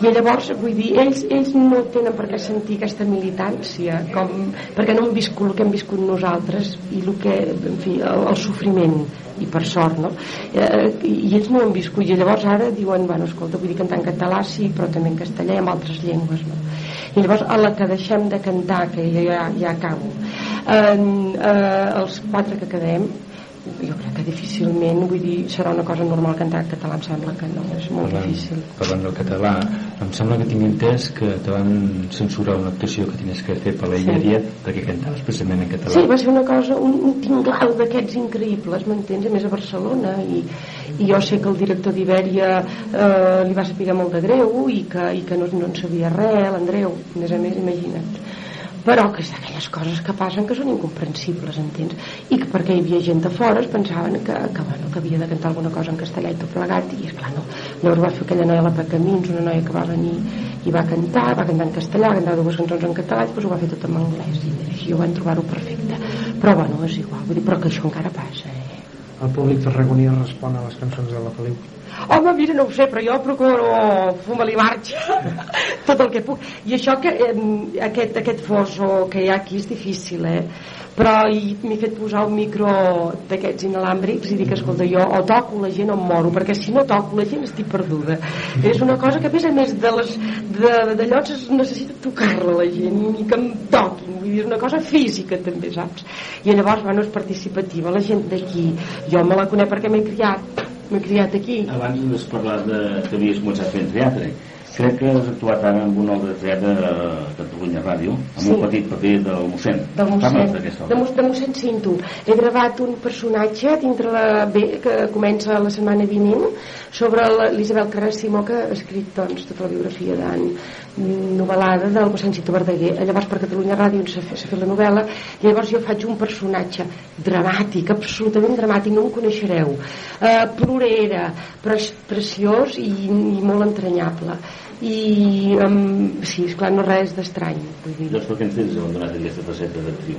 i llavors vull dir ells, ells no tenen per què sentir aquesta militància com, perquè no han viscut el que hem viscut nosaltres i el que, en fi, el, el sofriment i per sort no? eh, i ells no han viscut i llavors ara diuen, bueno, escolta, vull dir cantar en català sí, però també en castellà i en altres llengües no? i llavors a la que deixem de cantar que ja, ja acabo en, eh, els quatre que quedem jo crec que difícilment vull dir, serà una cosa normal cantar en català em sembla que no, és molt parlant, difícil parlant del català em sembla que tinc entès que te van censurar una actuació que tenies que fer per la Iberia sí. perquè cantaves precisament en català Sí, va ser una cosa, un, un tinglau d'aquests increïbles, m'entens? A més a Barcelona i, i jo sé que el director d'Ibèria eh, li va saber molt de greu i que, i que no, no en sabia res, l'Andreu, a més a més, imagina't però que és d'aquelles coses que passen que són incomprensibles, entens? I que perquè hi havia gent de fora es pensaven que, que, bueno, que havia de cantar alguna cosa en castellà i tot plegat, i esclar, no. Llavors va fer aquella noia la Pecamins, una noia que va venir i va cantar, va cantar en castellà, va cantar dues cançons en català i després ho va fer tot en anglès i així ho van trobar-ho perfecte. Però bueno, és igual, vull dir, però que això encara passa, eh? El públic tarragoní respon a les cançons de la Feliu. Home, mira, no ho sé, però jo procuro fumar-li marxa tot el que puc. I això que eh, aquest, aquest foso que hi ha aquí és difícil, eh? Però m'he fet posar un micro d'aquests inalàmbrics i dic, escolta, jo o toco la gent o em moro, perquè si no toco la gent estic perduda. És una cosa que a més a més d'allò necessita tocar-la la gent i que em toquin, vull dir, és una cosa física també, saps? I llavors, bueno, és participativa, la gent d'aquí, jo me la conec perquè m'he criat m'he criat aquí. Abans has parlat de, que havies començat fent teatre. Crec que has actuat ara amb un obra de teatre a Catalunya Ràdio, amb sí. un petit paper del mossèn. Del mossèn, de, de mossèn Cinto. He gravat un personatge dintre la B, que comença la setmana vinent, sobre l'Isabel Carràs Simó, que ha escrit doncs, tota la biografia d'en novel·lada del Cinto Verdaguer. Llavors per Catalunya Ràdio s'ha fet, fet la novel·la i llavors jo faig un personatge dramàtic, absolutament dramàtic, no em coneixereu. Uh, plorera, però és preciós i, i molt entranyable i um, sí, esclar, no res d'estrany doncs per què ens tens abandonat aquesta faceta d'actriu?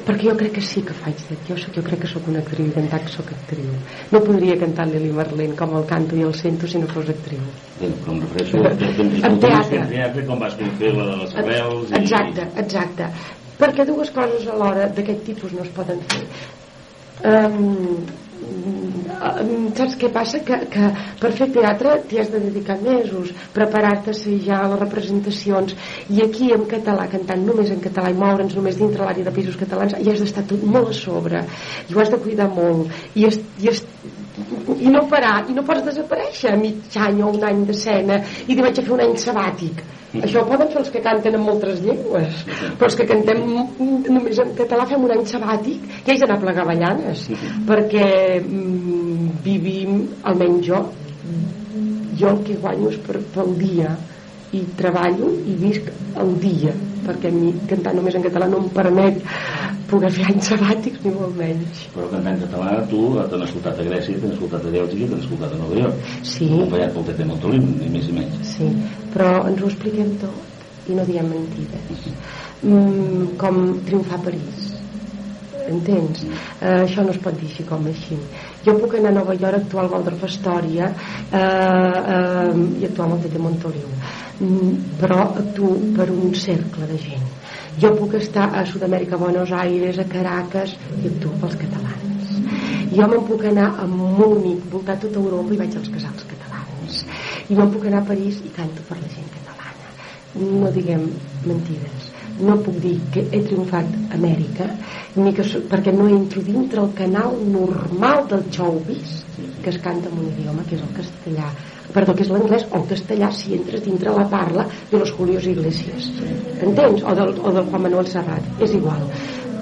Perquè jo crec que sí que faig de jo, soc, jo crec que sóc una actriu i cantar que sóc actriu. No podria cantar Lili Marlene com el canto i el sento si no fos actriu. Bé, però em refereixo en teatre. teatre com vas fer la de les arrels i... exacte, exacte. Perquè dues coses alhora d'aquest tipus no es poden fer. Um, saps què passa? Que, que per fer teatre t'hi has de dedicar mesos preparar-te a ja les representacions i aquí en català, cantant només en català i moure'ns només dintre l'àrea de països catalans hi has d'estar tot molt a sobre i ho has de cuidar molt i, es, i, es, i no parar i no pots desaparèixer a mig any o un any d'escena i dir vaig a fer un any sabàtic. Això ho poden fer els que canten en moltes llengües però els que cantem només en català fem un any sabàtic i haig d'anar a plegar ballanes perquè mm, vivim almenys jo jo el que guanyo és per, pel dia i treballo i visc el dia perquè a mi cantar només en català no em permet poder fer anys sabàtics ni molt menys. Però cantar en català tu t'han escoltat a Grècia t'han escoltat a Bèlgica t'han escoltat a Nova York. Sí. acompanyat pel Tete Montolín ni més ni menys. Sí, però ens ho expliquem tot i no diem mentides. Mm, com triomfar a París entens? Uh, això no es pot dir així com així. Jo puc anar a Nova York a actuar al Waldorf Astoria uh, uh, i actuar amb el Tete Montoliu mm, però actuo per un cercle de gent jo puc estar a Sud-amèrica, a Buenos Aires a Caracas i actuo pels catalans. Jo me'n puc anar a Múnich voltar tota Europa i vaig als casals catalans. I me'n puc anar a París i canto per la gent catalana. No diguem mentides. No puc dir que he triomfat a Amèrica ni que, perquè no entro dintre el canal normal del showbiz que es canta en un idioma que és el castellà perdó, que és l'anglès o el castellà si entres dintre la parla de los Julios Iglesias. Entens? O del, o del Juan Manuel Serrat. És igual.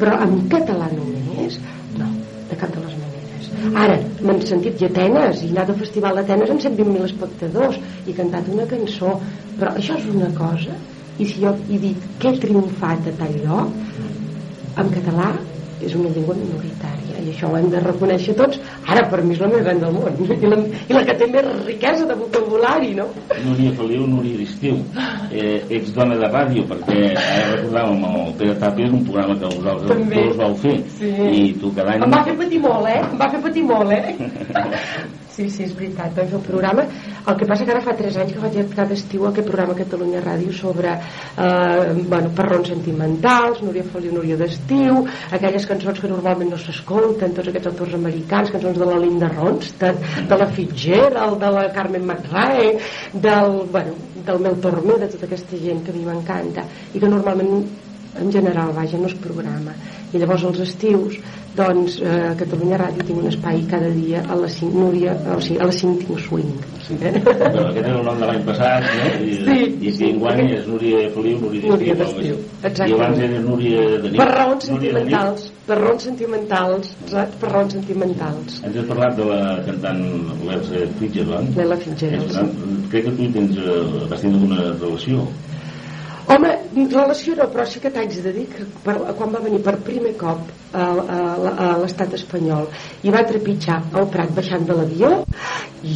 Però en català només no, de cap de les maneres. Ara, m'han sentit i Atenes i anat al festival d'Atenes amb 120.000 espectadors i cantat una cançó. Però això és una cosa i si jo he dit que he triomfat a tal lloc en català és una llengua minoritària i això ho hem de reconèixer tots ara per mi és la més gran del món i la, i la que té més riquesa de vocabulari no? Núria Feliu, Núria d'Estiu eh, ets dona de ràdio perquè ara recordàvem el Pere Tàpia és un programa que vosaltres També. dos vau fer Sí. i tu cada any Em va fer patir molt, eh? Em va fer patir molt, eh? Sí, sí, és veritat, vam fer el programa. El que passa que ara fa 3 anys que vaig cada estiu aquest programa Catalunya Ràdio sobre eh, bueno, perrons sentimentals, Núria Feliu, Núria d'estiu, aquelles cançons que normalment no s'escolten, tots aquests autors americans, cançons de la Linda Ronstadt, de la Fitzgerald, de la Carmen McRae, del, bueno, del Mel Tormé, de tota aquesta gent que a mi m'encanta, i que normalment en general, vaja, no es programa. I llavors als estius, doncs, eh, Catalunya Ràdio tinc un espai cada dia a les 5, Núria, o sigui, a les 5 tinc swing. Eh? Bueno, aquest era el nom de l'any passat, no? I, Sí. i si enguany és Núria Feliu, Núria Núria d'Estiu. I abans era Núria de nit. Per raons Núria sentimentals, per raons sentimentals, saps? Per raons sentimentals. Ens has parlat de la cantant l'Elsa Fitzgerald. L'Ella Fitzgerald, És gran- Crec que tu tens eh, vas tindre una relació. Home, relació no, però sí que t'haig de dir que per, quan va venir per primer cop a, a, a l'estat espanyol i va trepitjar el Prat baixant de l'avió,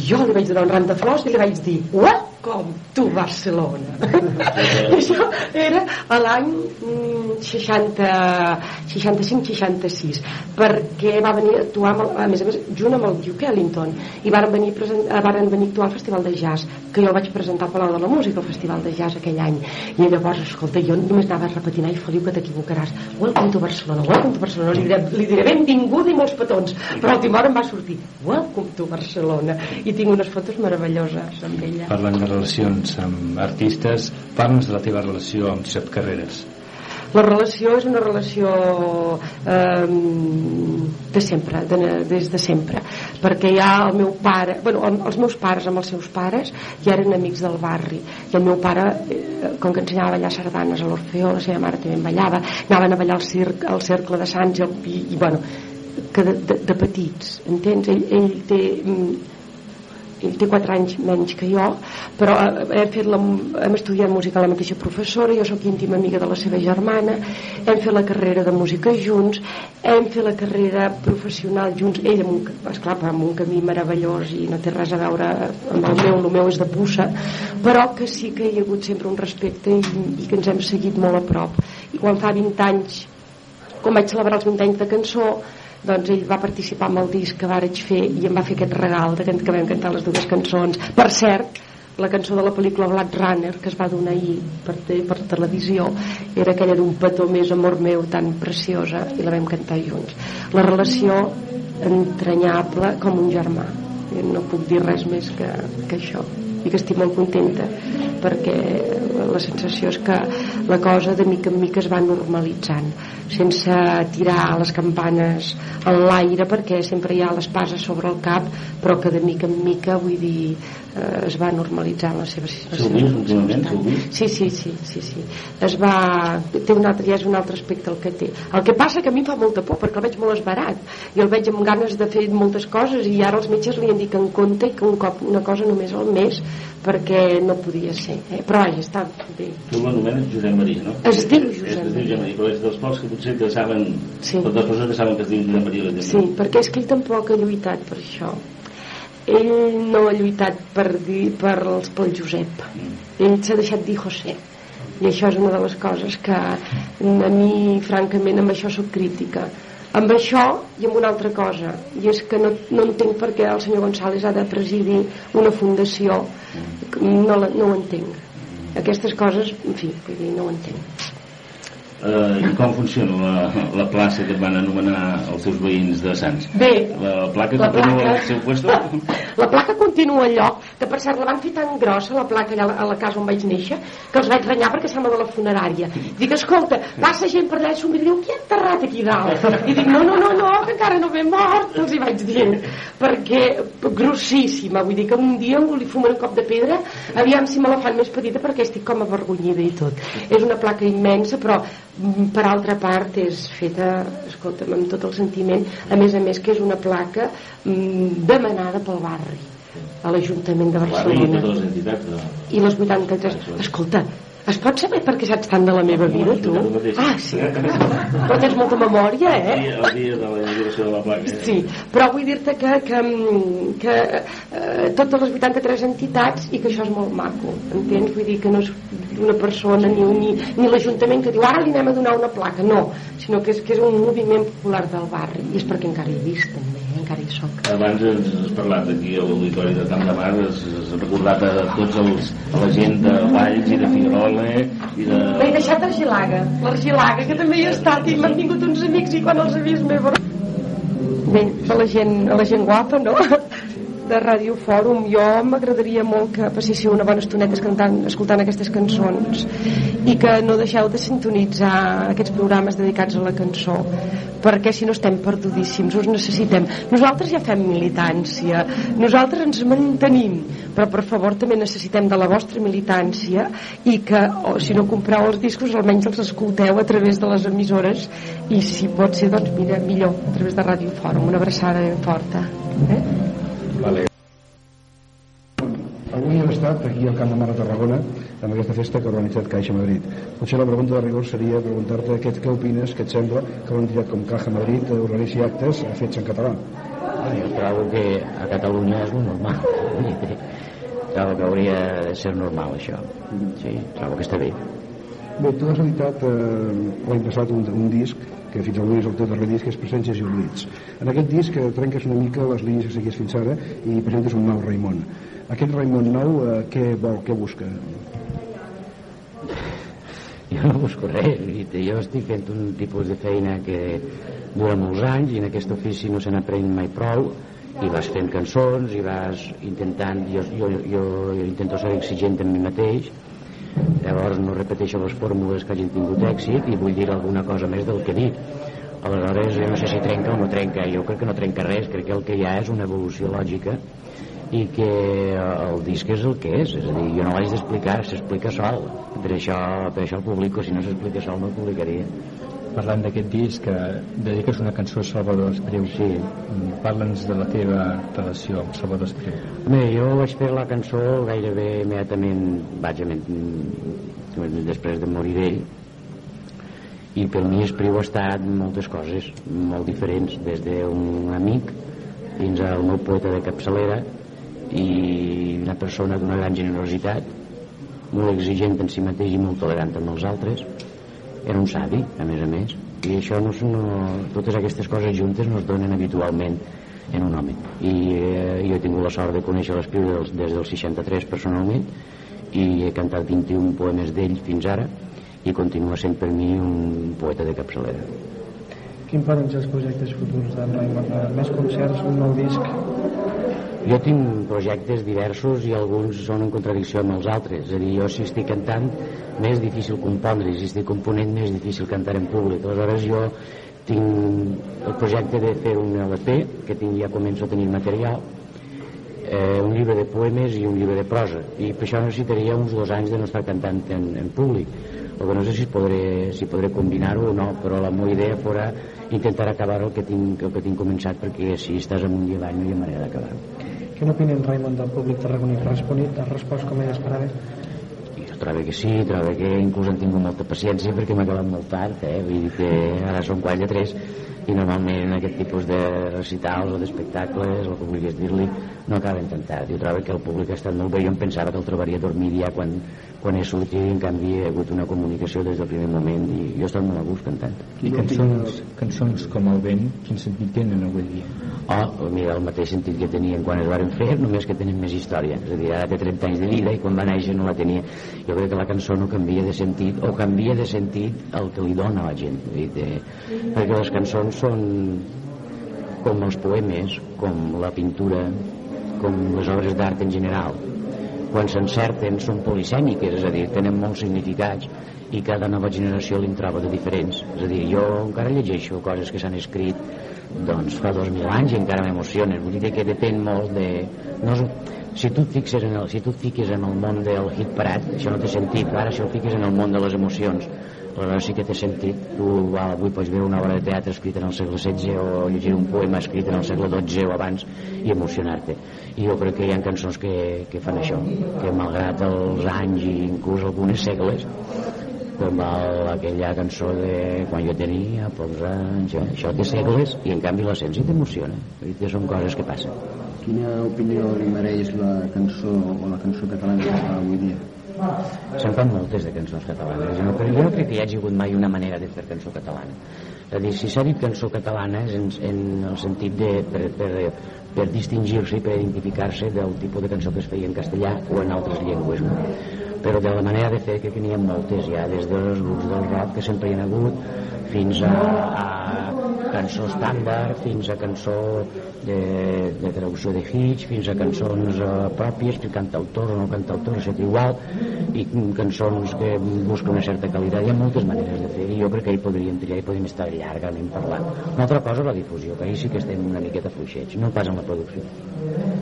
jo li vaig donar un ram de flors i li vaig dir Welcome to Barcelona. I això era a l'any mm, 60 65-66 perquè va venir a actuar amb a més a més junt amb el Duke Ellington i varen venir, present, varen venir a actuar al Festival de Jazz que jo vaig presentar al Palau de la Música al Festival de Jazz aquell any. I llavors, escolta, jo només anava repetint ai Feliu que t'equivocaràs, welcome to Barcelona welcome to Barcelona, li diré, li diré benvinguda i molts petons, però a última hora em va sortir welcome to Barcelona. I tinc unes fotos meravelloses amb ella. Parlant de relacions amb artistes, parla'ns de la teva relació amb Josep Carreras. La relació és una relació eh, de sempre, de, des de sempre, perquè ha el meu pare, bueno, el- els meus pares amb els seus pares ja eren amics del barri, i el meu pare, eh, com que ensenyava a ballar sardanes a l'Orfeó, la seva mare també ballava, anaven a ballar al, circ, al cercle de Sants i, el, i, i bueno, que de, de, de petits, entens? Ell, ell té... ell té 4 anys menys que jo però eh, hem, fet la, hem estudiat música a la mateixa professora jo sóc íntima amiga de la seva germana hem fet la carrera de música junts hem fet la carrera professional junts ell amb un, esclar, amb un camí meravellós i no té res a veure amb el meu, el meu és de puça però que sí que hi ha hagut sempre un respecte i, i que ens hem seguit molt a prop. I quan fa 20 anys quan vaig celebrar els 20 anys de cançó doncs ell va participar amb el disc que vaig fer i em va fer aquest regal de que, vam cantar les dues cançons. Per cert la cançó de la pel·lícula Blade Runner que es va donar ahir per, te, per televisió era aquella d'un petó més amor meu tan preciosa i la vam cantar junts. La relació entranyable com un germà. I no puc dir res més que, que això. I que estic molt contenta perquè la sensació és que la cosa de mica en mica es va normalitzant sense tirar les campanes en l'aire perquè sempre hi ha l'espasa sobre el cap però que de mica en mica vull dir eh, es va normalitzant la seva? S'ho vist? Sí, sí, sí, sí, sí. Es va... Té un altre, ja és un altre aspecte el que té. El que passa que a mi em fa molta por perquè el veig molt esbarat i el veig amb ganes de fer moltes coses i ara els metges li han dit que en compte i que un cop una cosa només al mes perquè no podia ser. Eh? Però vaja, està bé. Tu l'anomenes Josep Maria, no? Es diu Josep es diu Josep Maria, però és dels pocs que potser que saben, Sí. totes les persones que saben que es diu Josep Maria. Sí, perquè és que ell tampoc ha lluitat per això. Ell no ha lluitat per dir per pel Josep. Ell s'ha deixat dir José. I això és una de les coses que a mi, francament, amb això sóc crítica. Amb això i amb una altra cosa, i és que no, no entenc per què el senyor González ha de presidir una fundació. No, la, no ho entenc. Aquestes coses, en fi, vull dir, no ho entenc. Eh, I com funciona la, la plaça que van anomenar els seus veïns de Sants? Bé, La placa La continua placa. al seu puesto? La placa continua al lloc, que per cert la van fer tan grossa, la placa allà a la- casa on vaig néixer, que els vaig renyar perquè sembla de la funerària. Dic, escolta, passa gent per allà i s'ho i diu, qui ha enterrat aquí dalt? I dic, no, no, no, no, que encara no m'he mort, els hi vaig dir. Perquè, grossíssima, vull dir que un dia li fumen un cop de pedra, aviam si me la fan més petita perquè estic com avergonyida i tot. És una placa immensa, però per altra part és feta, escolta'm, amb tot el sentiment, a més a més que és una placa mm, demanada pel barri a l'Ajuntament de i Barcelona totes les entitats. De... i les 83 escolta, Es pot saber per què saps tant de la meva vida, tu? Ah, sí. Però tens molta memòria, eh? El dia de la inauguració de la placa. Sí, però vull dir-te que, que, que eh, totes les 83 entitats i que això és molt maco, entens? Vull dir que no és una persona ni, ni, ni l'Ajuntament que diu ara li anem a donar una placa, no, sinó que és, que és un moviment popular del barri i és perquè encara hi vist també, eh? Encara hi soc. Abans ens has parlat aquí a l'auditori de Camp de Mar, has, has recordat a tots els, a la gent de Valls i de Figuerola i de... L'he deixat Argilaga, l'Argilaga, que també hi he estat i m'han vingut uns amics i quan els he vist m'he Bé, a la gent, a la gent guapa, no? De Ràdio Fòrum jo m'agradaria molt que passéssiu una bona estoneta escoltant, escoltant aquestes cançons i que no deixeu de sintonitzar aquests programes dedicats a la cançó perquè si no estem perdudíssims us necessitem nosaltres ja fem militància nosaltres ens mantenim però per favor també necessitem de la vostra militància i que o, si no compreu els discos almenys els escolteu a través de les emissores i si pot ser doncs mira, millor a través de Ràdio Fòrum una abraçada ben forta eh? Vale. Avui hem estat aquí al Camp de Mar de Tarragona amb aquesta festa que ha organitzat Caixa Madrid. Potser la pregunta de rigor seria preguntar-te què, què opines, què et sembla que una entitat com Caixa Madrid organitzi actes fets en català. Ah, jo trobo que a Catalunya és normal. trobo que hauria de ser normal això. Sí, trobo que està bé. Bé, tu has editat eh, l'any passat un, un disc que fins avui és el teu darrer disc, és Presències i Oblits. En aquest disc eh, trenques una mica les línies que seguies fins ara i presentes un nou Raimon. Aquest Raimon nou, eh, què vol, què busca? Jo no busco res, jo estic fent un tipus de feina que dura molts anys i en aquest ofici no se n'aprèn mai prou i vas fent cançons i vas intentant jo, jo, jo, jo intento ser exigent amb mi mateix llavors no repeteixo les fórmules que hagin tingut èxit i vull dir alguna cosa més del que he dit. Aleshores jo no sé si trenca o no trenca. Jo crec que no trenca res, crec que el que hi ha és una evolució lògica i que el disc és el que és. És a dir, jo no l'haig d'explicar, s'explica sol. Per això, per això el publico. Si no s'explica sol no el publicaria parlant d'aquest disc que dediques una cançó a Salvador Espriu. Sí. parla'ns de la teva relació amb Salvador Espriu. Bé, jo vaig fer la cançó gairebé immediatament vaig després de morir d'ell i per mi Espriu ha estat moltes coses molt diferents des d'un amic fins al meu poeta de capçalera i una persona d'una gran generositat molt exigent en si mateix i molt tolerant amb els altres era un savi, a més a més i això no, no, totes aquestes coses juntes no es donen habitualment en un home i eh, jo he tingut la sort de conèixer l'Espriu des, des del 63 personalment i he cantat 21 poemes d'ell fins ara i continua sent per mi un poeta de capçalera Quin poden ser els projectes futurs d'en Raimon? Més concerts, un nou disc? Jo tinc projectes diversos i alguns són en contradicció amb els altres. És a dir, jo si estic cantant, més difícil compondre, i si estic component, més difícil cantar en públic. Aleshores jo tinc el projecte de fer un LP, que tinc, ja començo a tenir material, eh, un llibre de poemes i un llibre de prosa. I per això necessitaria uns dos anys de no estar cantant en, en públic. El que no sé si podré, si podré combinar-ho o no, però la meva idea fora intentar acabar el que tinc, el que tinc començat perquè si estàs amunt i avall no hi ha manera d'acabar-ho. Què n'opina en Raimon del públic tarragoní? Ha respost, ha respost com ell esperava? Jo trobo que sí, trobo que inclús han tingut molta paciència perquè m'ha acabat molt tard, eh? vull dir que ara són quasi de tres i normalment en aquest tipus de recitals o d'espectacles, el que vulguis dir-li, no acaben tan tard. Jo trobo que el públic ha estat molt bé, jo em pensava que el trobaria dormir ja quan, quan he sortit en canvi hi ha hagut una comunicació des del primer moment i jo he estat molt a gust cantant. I cançons, cançons com El vent, quin sentit tenen avui dia? Oh, mira, el mateix sentit que tenien quan es varen fer, només que tenen més història. És a dir, ara té 30 anys de vida i quan va néixer no la tenia. Jo crec que la cançó no canvia de sentit, o canvia de sentit el que li dona a la gent. Dir, de, perquè les cançons són com els poemes, com la pintura, com les obres d'art en general. Quan s'encerten són polisèmiques, és a dir, tenen molts significats i cada nova generació li troba de diferents. És a dir, jo encara llegeixo coses que s'han escrit doncs fa dos mil anys i encara m'emocionen. Vull dir que depèn molt de... No és, si tu fixes en el, si tu et fiques en el món del hit parat, això no té sentit. Ara si el fiques en el món de les emocions, aleshores sí que té sentit. Tu avui pots veure una obra de teatre escrita en el segle XVI o llegir un poema escrit en el segle XII o abans i emocionar-te. I jo crec que hi ha cançons que, que fan això que malgrat els anys i inclús algunes segles com el, aquella cançó de quan jo tenia pocs anys, això té segles i en canvi la sents i t'emociona que són coses que passen. Quina opinió li mereix la cançó o la cançó catalana avui dia? Se'n fan moltes de cançons catalanes, no? però jo no crec que hi hagi hagut mai una manera de fer cançó catalana. És a dir, si s'ha dit cançó catalana és en, en el sentit de, per, per, per distingir-se i per identificar-se del tipus de cançó que es feia en castellà o en altres llengües. No? Però de la manera de fer que n'hi ha moltes ja, des dels grups del rock que sempre hi ha hagut fins a, a cançó estàndard, fins a cançó de, de traducció de hits, fins a cançons uh, pròpies, que canta autor o no canta autor, és igual, i cançons que busquen una certa qualitat. Hi ha moltes maneres de fer i jo crec que hi podríem triar i podríem estar llargament parlant. Una altra cosa la difusió, que ahir sí que estem una miqueta fluixets, no pas en la producció.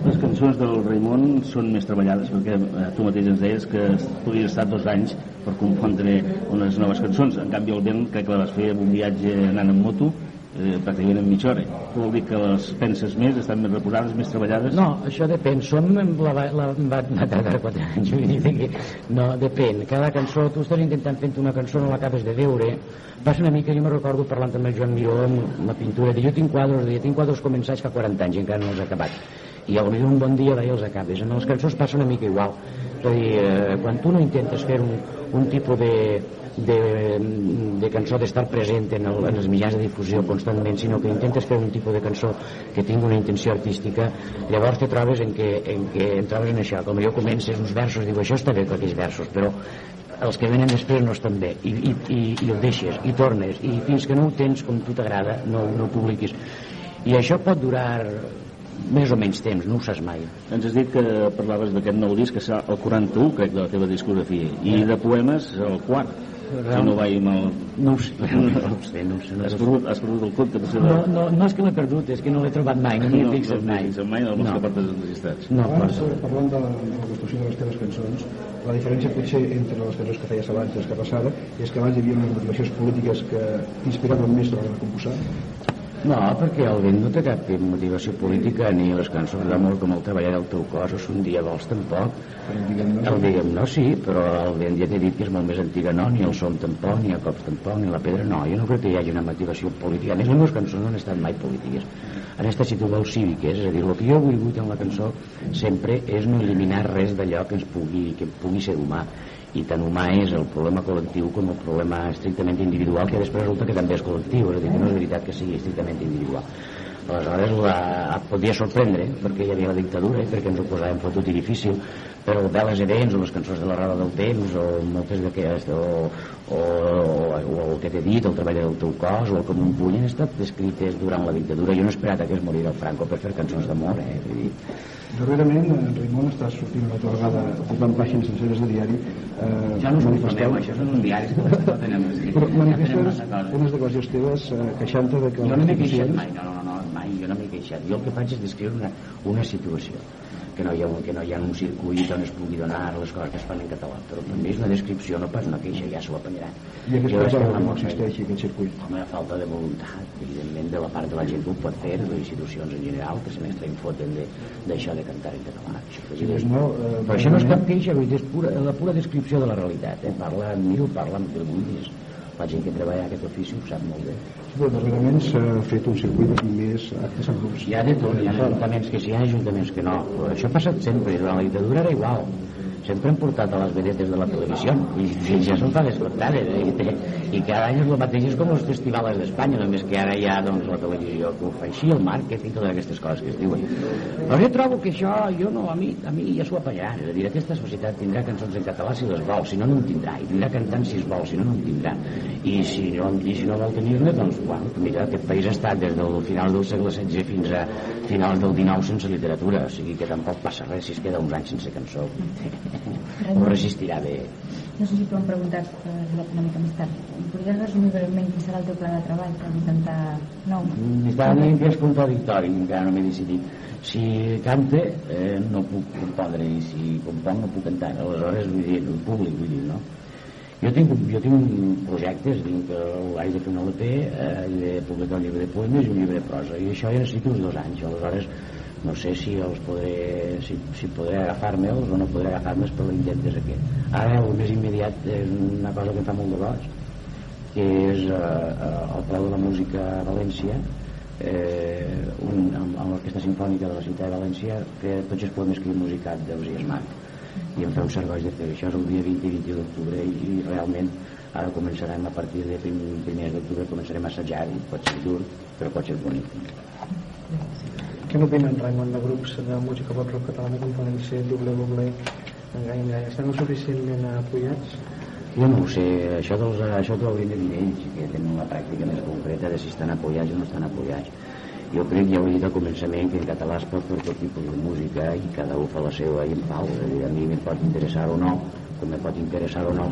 Les cançons del Raimon són més treballades perquè eh, tu mateix ens deies que podries estar dos anys per compondre unes noves cançons. En canvi, el vent crec que la vas fer un viatge anant en moto eh, pràcticament en mitja hora. Vol dir que les penses més, estan més reposades, més treballades? No, això depèn. Som, la, la, la, va tardar 4 anys. No, depèn. Cada cançó, tu estàs intentant fent una cançó, no l'acabes de veure. Passa una mica, jo me recordo parlant amb el Joan Miró amb la pintura, de jo tinc quadros, de, tinc quadros començats fa 40 anys i encara no els he acabat. I potser un bon dia d'ahir els acabes. En les cançons passa una mica igual. És a dir, eh, quan tu no intentes fer un, un tipus de, de, de cançó d'estar present en, el, en els mitjans de difusió constantment, sinó que intentes fer un tipus de cançó que tingui una intenció artística, llavors te trobes en què, en què en trobes en això, com jo comences uns versos, diu això està bé per aquells versos, però els que venen després no estan bé i, i, i, i el deixes, i tornes i fins que no ho tens com tu t'agrada no, no ho publiquis i això pot durar més o menys temps, no ho saps mai. Ens has dit que parlaves d'aquest nou disc, que serà el 41, crec, de la teva discografia, i de poemes el quart. Si no vaig mal... No ho sé, no ho sé, no ho sé. Has perdut, has perdut el compte? No, no, no, no és que l'he perdut, és que no l'he trobat mai, no m'hi he fixat mai. No mai en els no. que portes enregistrats. No, abans, parlant de la, de la construcció de les teves cançons, la diferència potser entre les cançons que feies abans i les que passava és que abans hi havia unes motivacions polítiques que t'inspiraven més a l'hora de composar no, perquè el vent no té cap motivació política ni les cançons d'amor com el treballar del teu cos o un dia vols tampoc. El diguem no, el diguem no sí, però el vent ja t'he dit que és molt més antiga no, ni el som tampoc, ni el cops tampoc ni la pedra no, jo no crec que hi hagi una motivació política. A més les meves cançons no han estat mai polítiques. Han estat si tu vols cíviques és a dir, el que jo vull en la cançó sempre és no eliminar res d'allò que ens pugui, que pugui ser humà i tan humà és el problema col·lectiu com el problema estrictament individual que després resulta que també és col·lectiu. És a dir, que no és veritat que sigui estrictament individual aleshores la, et podia sorprendre perquè hi havia la dictadura i perquè ens ho posàvem fotut i difícil però Veles Edens o les cançons de la roda del temps o moltes d'aquestes o, o, o, o el que t'he dit el treball del teu cos o el com un puny han estat escrites durant la dictadura. Jo no he esperat que es morira el Franco per fer cançons d'amor eh? Vull dir, Darrerament, en Raimon està sortint una torgada ocupant pàgines senceres de diari eh, ja no us manifesteu, això són un diari no tenem però manifestes unes declaracions teves eh, queixant-te de que jo no m'he queixat mai, no, no, no, mai jo no m'he queixat jo el que faig és descriure una, una situació que no, hi ha un, que no hi ha un circuit on es pugui donar les coses que es fan en català. Però també és una descripció, no pas una queixa ja s'ho aprenyaran i aquesta cosa no existeix aquest circuit. Home, falta de voluntat evidentment de la part de la gent que ho pot fer de les institucions en general que se n'està foten d'això de, de cantar en català. Això, sí, doncs no, eh, però això no és cap queixa és pura, la pura descripció de la realitat eh? parla amb mi o parla amb el vulguis la gent que treballa aquest ofici ho sap molt bé. Però darrerament s'ha fet un circuit amb més actes en grups hi ha de tot, hi ha ajuntaments que sí, hi ha ajuntaments que no però això ha passat sempre, durant la dictadura era igual sempre han portat a les vedetes de la televisió. I, i ja són descomptades eh? i cada any és el mateix és com els festivals d'Espanya només que ara hi ha doncs, la televisió que ho fa així, el màrqueting, totes aquestes coses que es diuen. Però jo trobo que això jo no, a mi, a mi ja s'ho apallarà és a dir, aquesta societat tindrà cançons en català si les vol, si no no en tindrà. I tindrà cantant si es vol, si no no en tindrà. I si no, i si no vol tenir-ne doncs bueno, mira, aquest país ha estat des del final del segle XVI fins a finals del XIX sense literatura. O sigui que tampoc passa res si es queda uns anys sense cançó ho resistirà bé? No sé si t'ho han preguntat però una mica més tard. Podries resumir breument quin serà el teu pla de treball per intentar no dient que és contradictori encara no m'he decidit. Si cante eh, no puc compondre i si componc no puc cantar. Aleshores vull dir, el públic vull dir, no? Jo tinc, jo tinc projectes, tinc l'haig de fer un LP, eh, he de publicar un llibre de poemes i un llibre de prosa, i això ja necessito uns dos anys, aleshores no sé si els podré, si, si podré agafar-me'ls o no podré agafar-me'ls per l'intent és aquest. Ara el més immediat és una cosa que em fa molt de goig, que és eh, eh, el Pla de la Música a València, eh, un, amb, amb l'Orquestra Simfònica de la Ciutat de València, que tots els poemes que he musicat d'Eusias Marc i em fa un goig de fer això és el dia 20 i 21 d'octubre i, i realment ara començarem a partir de prim, primers d'octubre començarem a assajar i pot ser dur però pot ser bonic què n'opinen Raimon de grups de música pop rock catalana com poden ser Doble Doble Engai Engai estan suficientment apoyats? Jo no ho sé, això, dels, això t'ho haurien de dir ells, que tenen la pràctica més concreta de si estan apoyats o no estan apoyats. Jo crec, ja ho he dit al començament, que en català es pot fer tot tipus de música i cada un fa la seva i en pau. És a dir, a mi em pot interessar o no, com me pot interessar o no,